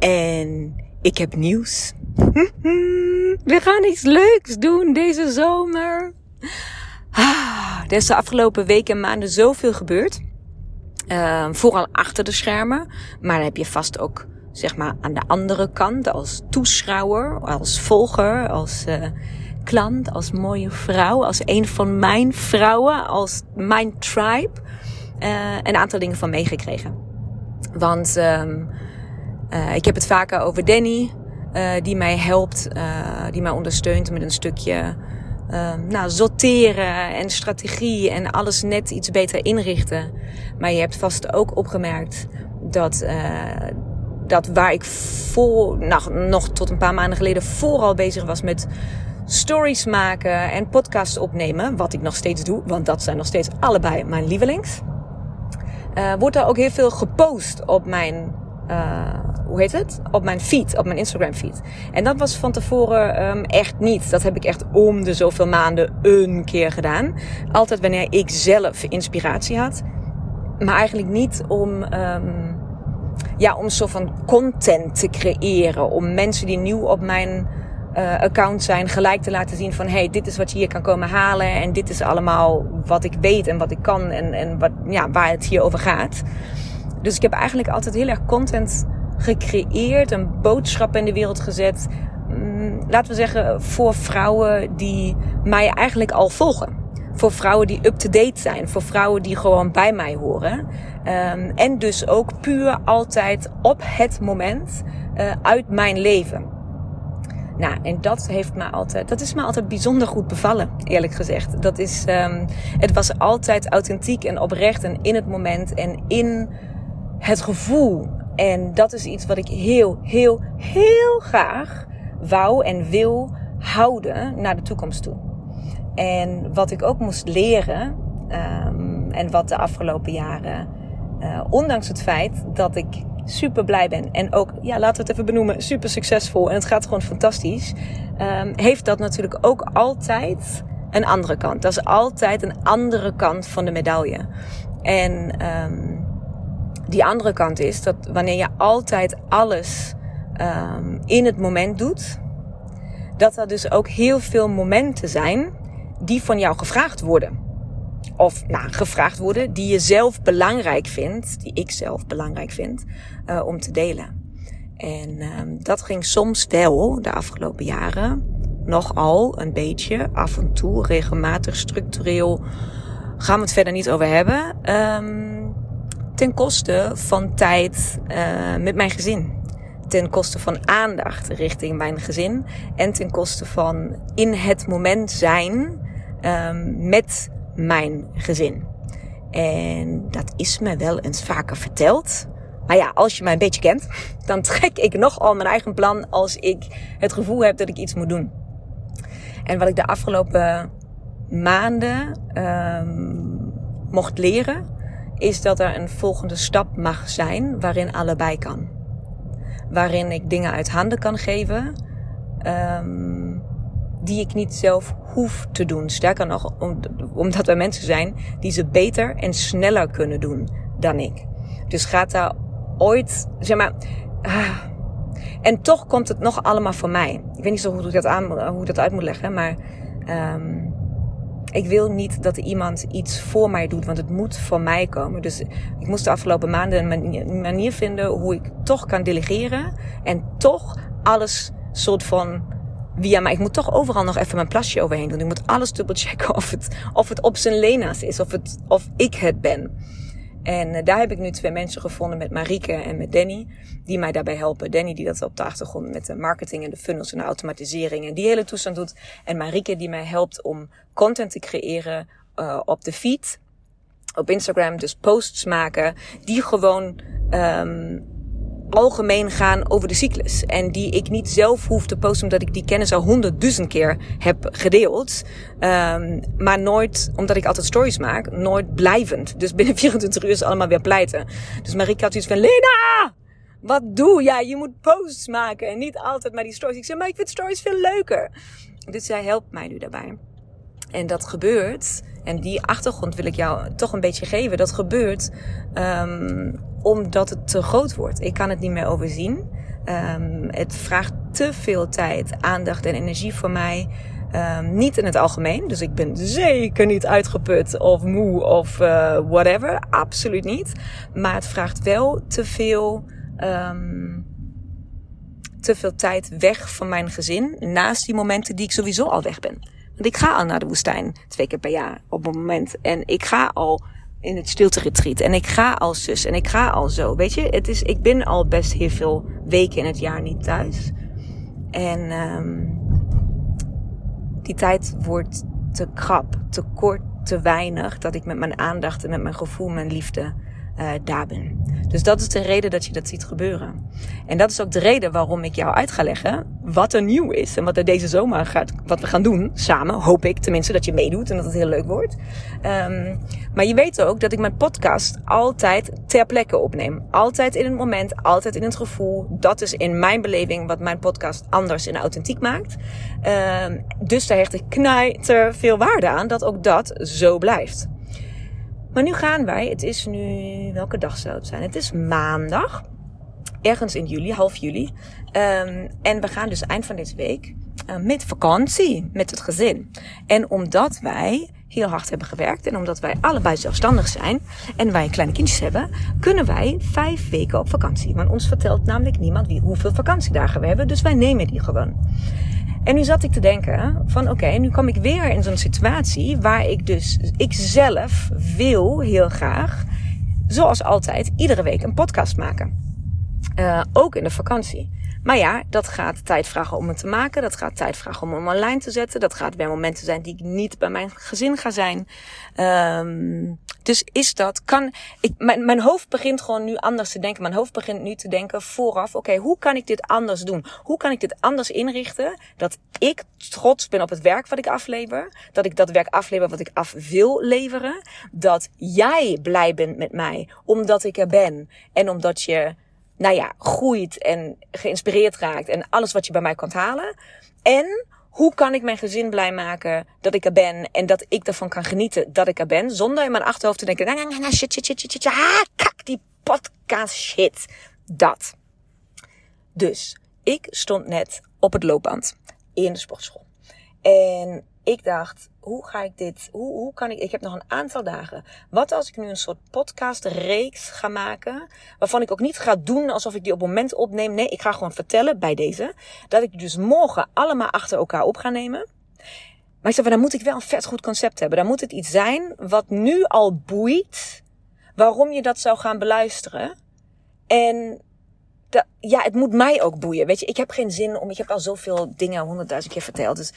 En ik heb nieuws. We gaan iets leuks doen deze zomer. Ah, er is de afgelopen weken en maanden zoveel gebeurd. Uh, vooral achter de schermen. Maar dan heb je vast ook, zeg maar, aan de andere kant, als toeschouwer, als volger, als uh, klant, als mooie vrouw, als een van mijn vrouwen, als mijn tribe, uh, een aantal dingen van meegekregen. Want um, ik heb het vaker over Danny, die mij helpt, die mij ondersteunt met een stukje nou, sorteren en strategie en alles net iets beter inrichten. Maar je hebt vast ook opgemerkt dat, dat waar ik voor, nou, nog tot een paar maanden geleden vooral bezig was met stories maken en podcasts opnemen, wat ik nog steeds doe, want dat zijn nog steeds allebei mijn lievelings. Uh, wordt er ook heel veel gepost op mijn uh, hoe heet het? Op mijn feed, op mijn Instagram feed. En dat was van tevoren um, echt niet. Dat heb ik echt om de zoveel maanden een keer gedaan. Altijd wanneer ik zelf inspiratie had. Maar eigenlijk niet om, um, ja, om zo van content te creëren. Om mensen die nieuw op mijn uh, account zijn gelijk te laten zien van... hey, dit is wat je hier kan komen halen. En dit is allemaal wat ik weet en wat ik kan. En, en wat, ja, waar het hier over gaat. Dus ik heb eigenlijk altijd heel erg content gecreëerd, een boodschap in de wereld gezet. Mm, laten we zeggen voor vrouwen die mij eigenlijk al volgen. Voor vrouwen die up-to-date zijn. Voor vrouwen die gewoon bij mij horen. Um, en dus ook puur altijd op het moment uh, uit mijn leven. Nou, en dat heeft me altijd, dat is me altijd bijzonder goed bevallen, eerlijk gezegd. Dat is, um, het was altijd authentiek en oprecht en in het moment en in het gevoel. En dat is iets wat ik heel, heel, heel graag wou en wil houden naar de toekomst toe. En wat ik ook moest leren, um, en wat de afgelopen jaren, uh, ondanks het feit dat ik super blij ben en ook, ja, laten we het even benoemen, super succesvol en het gaat gewoon fantastisch, um, heeft dat natuurlijk ook altijd een andere kant. Dat is altijd een andere kant van de medaille. En um, die andere kant is dat wanneer je altijd alles um, in het moment doet, dat er dus ook heel veel momenten zijn die van jou gevraagd worden. Of nou, gevraagd worden die je zelf belangrijk vindt, die ik zelf belangrijk vind, uh, om te delen. En um, dat ging soms wel de afgelopen jaren nogal een beetje, af en toe, regelmatig, structureel. Gaan we het verder niet over hebben. Um, ten koste van tijd uh, met mijn gezin. Ten koste van aandacht richting mijn gezin. En ten koste van in het moment zijn um, met mijn gezin. En dat is me wel eens vaker verteld. Maar ja, als je mij een beetje kent, dan trek ik nogal mijn eigen plan als ik het gevoel heb dat ik iets moet doen. En wat ik de afgelopen maanden um, mocht leren, is dat er een volgende stap mag zijn waarin allebei kan. Waarin ik dingen uit handen kan geven um, die ik niet zelf hoef te doen. Sterker nog, omdat er mensen zijn die ze beter en sneller kunnen doen dan ik. Dus gaat daar ooit, zeg maar. Ah, en toch komt het nog allemaal voor mij. Ik weet niet zo hoe ik dat, aan, hoe ik dat uit moet leggen, maar. Um, ik wil niet dat iemand iets voor mij doet, want het moet voor mij komen. Dus ik moest de afgelopen maanden een manier, vinden hoe ik toch kan delegeren en toch alles soort van via mij. Ik moet toch overal nog even mijn plasje overheen doen. Ik moet alles dubbelchecken of het, of het op zijn Lena's is. Of, het, of ik het ben. En uh, daar heb ik nu twee mensen gevonden met Marike en met Danny. Die mij daarbij helpen. Danny die dat op de achtergrond met de marketing en de funnels en de automatisering en die hele toestand doet. En Marike die mij helpt om content te creëren uh, op de feed. Op Instagram. Dus posts maken. Die gewoon um, algemeen gaan over de cyclus. En die ik niet zelf hoef te posten omdat ik die kennis al honderdduizend keer heb gedeeld. Um, maar nooit, omdat ik altijd stories maak, nooit blijvend. Dus binnen 24 uur is allemaal weer pleiten. Dus Marieke had iets van, Lena! Wat doe jij? Je moet posts maken en niet altijd maar die stories. Ik zeg, maar ik vind stories veel leuker. Dus zij helpt mij nu daarbij. En dat gebeurt, en die achtergrond wil ik jou toch een beetje geven. Dat gebeurt um, omdat het te groot wordt. Ik kan het niet meer overzien. Um, het vraagt te veel tijd, aandacht en energie voor mij. Um, niet in het algemeen. Dus ik ben zeker niet uitgeput of moe of uh, whatever. Absoluut niet. Maar het vraagt wel te veel. Um, te veel tijd weg van mijn gezin. Naast die momenten die ik sowieso al weg ben. Want ik ga al naar de woestijn twee keer per jaar op een moment. En ik ga al in het stilte. En ik ga als zus en ik ga al zo. Weet je, het is, ik ben al best heel veel weken in het jaar niet thuis. En um, die tijd wordt te krap, te kort, te weinig. Dat ik met mijn aandacht en met mijn gevoel, mijn liefde uh, daar ben. Dus dat is de reden dat je dat ziet gebeuren. En dat is ook de reden waarom ik jou uit ga leggen wat er nieuw is. En wat er deze zomer gaat, wat we gaan doen samen. Hoop ik tenminste dat je meedoet en dat het heel leuk wordt. Um, maar je weet ook dat ik mijn podcast altijd ter plekke opneem. Altijd in het moment, altijd in het gevoel. Dat is in mijn beleving wat mijn podcast anders en authentiek maakt. Um, dus daar hecht ik knijter veel waarde aan dat ook dat zo blijft. Maar nu gaan wij, het is nu, welke dag zou het zijn? Het is maandag, ergens in juli, half juli. Um, en we gaan dus eind van deze week uh, met vakantie met het gezin. En omdat wij heel hard hebben gewerkt en omdat wij allebei zelfstandig zijn en wij kleine kindjes hebben, kunnen wij vijf weken op vakantie. Want ons vertelt namelijk niemand wie, hoeveel vakantiedagen we hebben, dus wij nemen die gewoon. En nu zat ik te denken van oké, nu kom ik weer in zo'n situatie waar ik dus, ik zelf wil heel graag, zoals altijd, iedere week een podcast maken. Uh, ook in de vakantie. Maar ja, dat gaat tijd vragen om het te maken. Dat gaat tijd vragen om hem online te zetten. Dat gaat bij momenten zijn die ik niet bij mijn gezin ga zijn. Um, dus is dat, kan, ik, mijn, mijn hoofd begint gewoon nu anders te denken. Mijn hoofd begint nu te denken vooraf, oké, hoe kan ik dit anders doen? Hoe kan ik dit anders inrichten? Dat ik trots ben op het werk wat ik aflever. Dat ik dat werk aflever wat ik af wil leveren. Dat jij blij bent met mij, omdat ik er ben. En omdat je nou ja, groeit en geïnspireerd raakt en alles wat je bij mij kan halen. En hoe kan ik mijn gezin blij maken dat ik er ben en dat ik ervan kan genieten dat ik er ben, zonder in mijn achterhoofd te denken, nah, nah, nah, shit, shit, shit, shit, shit, ah, kak, die podcast shit. Dat. Dus, ik stond net op het loopband in de sportschool. En ik dacht, hoe ga ik dit, hoe, hoe kan ik, ik heb nog een aantal dagen. Wat als ik nu een soort podcastreeks ga maken, waarvan ik ook niet ga doen alsof ik die op het moment opneem. Nee, ik ga gewoon vertellen bij deze, dat ik dus morgen allemaal achter elkaar op ga nemen. Maar ik zei, dan moet ik wel een vet goed concept hebben. Dan moet het iets zijn wat nu al boeit, waarom je dat zou gaan beluisteren. En ja, het moet mij ook boeien. Weet je, ik heb geen zin om. Ik heb al zoveel dingen honderdduizend keer verteld. Dus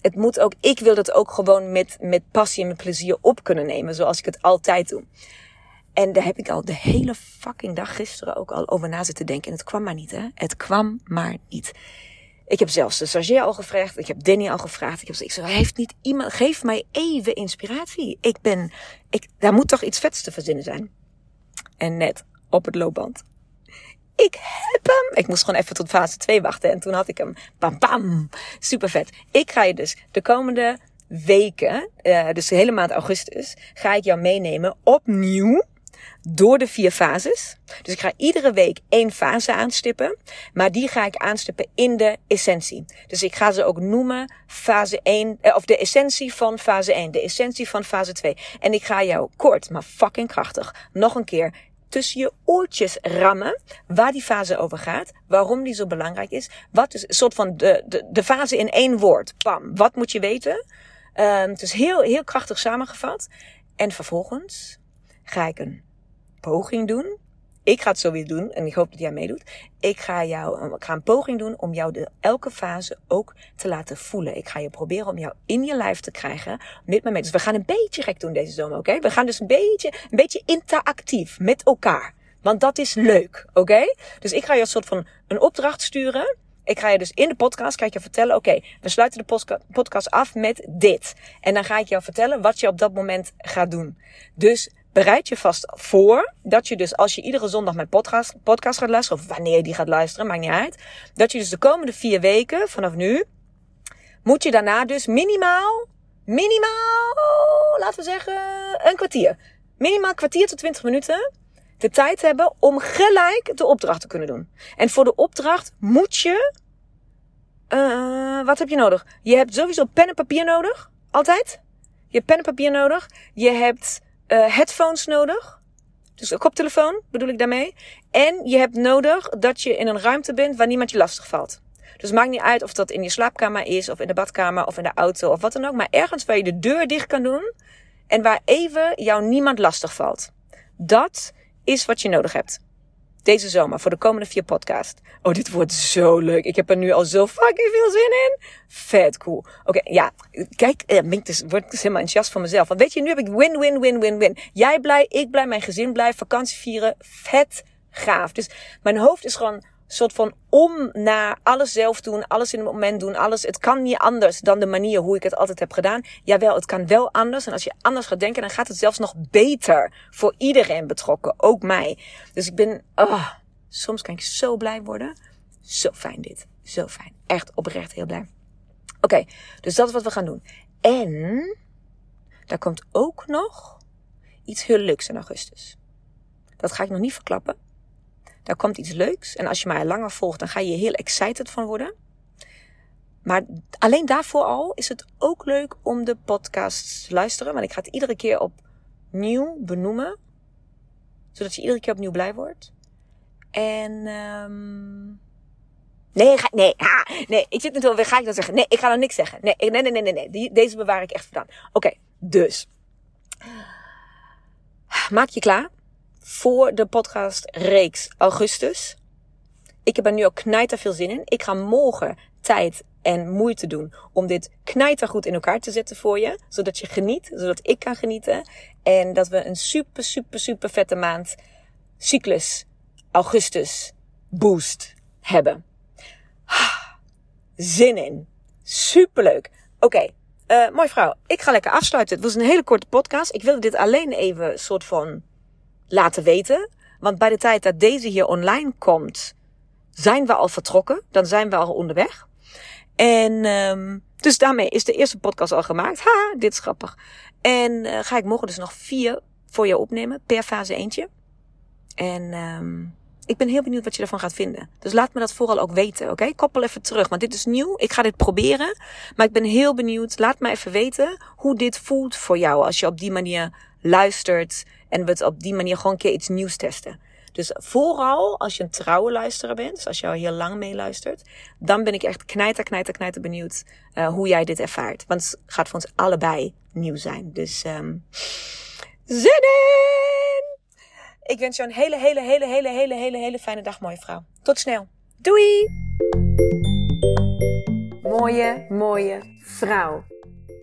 het moet ook. Ik wil dat ook gewoon met, met passie en met plezier op kunnen nemen. Zoals ik het altijd doe. En daar heb ik al de hele fucking dag gisteren ook al over na zitten denken. En het kwam maar niet, hè? Het kwam maar niet. Ik heb zelfs de stagiair al gevraagd. Ik heb Danny al gevraagd. Ik heb ik zo, heeft niet iemand, geef mij even inspiratie. Ik ben, ik, daar moet toch iets vets te verzinnen zijn. En net op het loopband ik heb hem. Ik moest gewoon even tot fase 2 wachten. En toen had ik hem. Bam, bam. Super vet. Ik ga je dus de komende weken, uh, dus de hele maand augustus, ga ik jou meenemen opnieuw door de vier fases. Dus ik ga iedere week één fase aanstippen, maar die ga ik aanstippen in de essentie. Dus ik ga ze ook noemen fase 1, eh, of de essentie van fase 1, de essentie van fase 2. En ik ga jou kort, maar fucking krachtig, nog een keer tussen je oortjes rammen waar die fase over gaat, waarom die zo belangrijk is. Wat is een soort van de, de, de fase in één woord. Pam, wat moet je weten? Um, het is heel, heel krachtig samengevat. En vervolgens ga ik een poging doen ik ga het zo weer doen en ik hoop dat jij meedoet. Ik ga, jou, ik ga een poging doen om jou de, elke fase ook te laten voelen. Ik ga je proberen om jou in je lijf te krijgen met me mee. Dus we gaan een beetje gek doen deze zomer, oké? We gaan dus een beetje, een beetje interactief met elkaar. Want dat is leuk, oké? Dus ik ga je een soort van een opdracht sturen. Ik ga je dus in de podcast ga ik je vertellen, oké, we sluiten de podcast af met dit. En dan ga ik jou vertellen wat je op dat moment gaat doen. Dus bereid je vast voor dat je dus als je iedere zondag mijn podcast, podcast gaat luisteren, of wanneer je die gaat luisteren, maakt niet uit, dat je dus de komende vier weken vanaf nu, moet je daarna dus minimaal, minimaal, laten we zeggen, een kwartier. Minimaal kwartier tot 20 minuten de tijd hebben om gelijk de opdracht te kunnen doen. En voor de opdracht moet je, uh, wat heb je nodig? Je hebt sowieso pen en papier nodig. Altijd. Je hebt pen en papier nodig. Je hebt uh, headphones nodig. Dus een koptelefoon bedoel ik daarmee. En je hebt nodig dat je in een ruimte bent waar niemand je lastig valt. Dus maakt niet uit of dat in je slaapkamer is, of in de badkamer, of in de auto, of wat dan ook. Maar ergens waar je de deur dicht kan doen en waar even jou niemand lastig valt. Dat is wat je nodig hebt. Deze zomer voor de komende vier podcast. Oh, dit wordt zo leuk. Ik heb er nu al zo fucking veel zin in. Vet cool. Oké, ja. Kijk, eh, ik dus, word dus helemaal enthousiast van mezelf. Want weet je, nu heb ik win, win, win, win, win. Jij blij, ik blij, mijn gezin blij, vakantie vieren. Vet gaaf. Dus mijn hoofd is gewoon soort van om naar alles zelf doen, alles in het moment doen, alles. Het kan niet anders dan de manier hoe ik het altijd heb gedaan. Jawel, het kan wel anders. En als je anders gaat denken, dan gaat het zelfs nog beter voor iedereen betrokken, ook mij. Dus ik ben, oh, soms kan ik zo blij worden. Zo fijn dit. Zo fijn. Echt oprecht heel blij. Oké, dus dat is wat we gaan doen. En daar komt ook nog iets heel leuks in augustus. Dat ga ik nog niet verklappen. Daar komt iets leuks. En als je mij langer volgt, dan ga je heel excited van worden. Maar alleen daarvoor al is het ook leuk om de podcast te luisteren. Want ik ga het iedere keer opnieuw benoemen. Zodat je iedere keer opnieuw blij wordt. En... Um... Nee, ga, nee, ha, nee, ik zit natuurlijk, ga ik dan zeggen? Nee, ik ga dan niks zeggen. Nee, nee, nee, nee, nee, nee. deze bewaar ik echt dan. Oké, dus. Maak je klaar voor de podcast reeks augustus. Ik heb er nu al knijter veel zin in. Ik ga morgen tijd en moeite doen om dit knijter goed in elkaar te zetten voor je. Zodat je geniet, zodat ik kan genieten. En dat we een super, super, super vette maand cyclus augustus boost hebben. Zin in. Superleuk. Oké, okay. uh, eh, mooi vrouw. Ik ga lekker afsluiten. Het was een hele korte podcast. Ik wilde dit alleen even soort van laten weten. Want bij de tijd dat deze hier online komt, zijn we al vertrokken. Dan zijn we al onderweg. En um, dus daarmee is de eerste podcast al gemaakt. Ha, dit is grappig. En uh, ga ik morgen dus nog vier voor je opnemen, per fase eentje. En um, ik ben heel benieuwd wat je ervan gaat vinden. Dus laat me dat vooral ook weten, oké? Koppel even terug, want dit is nieuw. Ik ga dit proberen. Maar ik ben heel benieuwd. Laat me even weten hoe dit voelt voor jou als je op die manier luistert en we het op die manier gewoon een keer iets nieuws testen. Dus vooral als je een trouwe luisteraar bent, dus als je al heel lang meeluistert, dan ben ik echt knijter, knijter, knijter benieuwd uh, hoe jij dit ervaart. Want het gaat voor ons allebei nieuw zijn. Dus um, zin in! Ik wens jou een hele, hele, hele, hele, hele, hele, hele fijne dag, mooie vrouw. Tot snel. Doei! Mooie, mooie vrouw.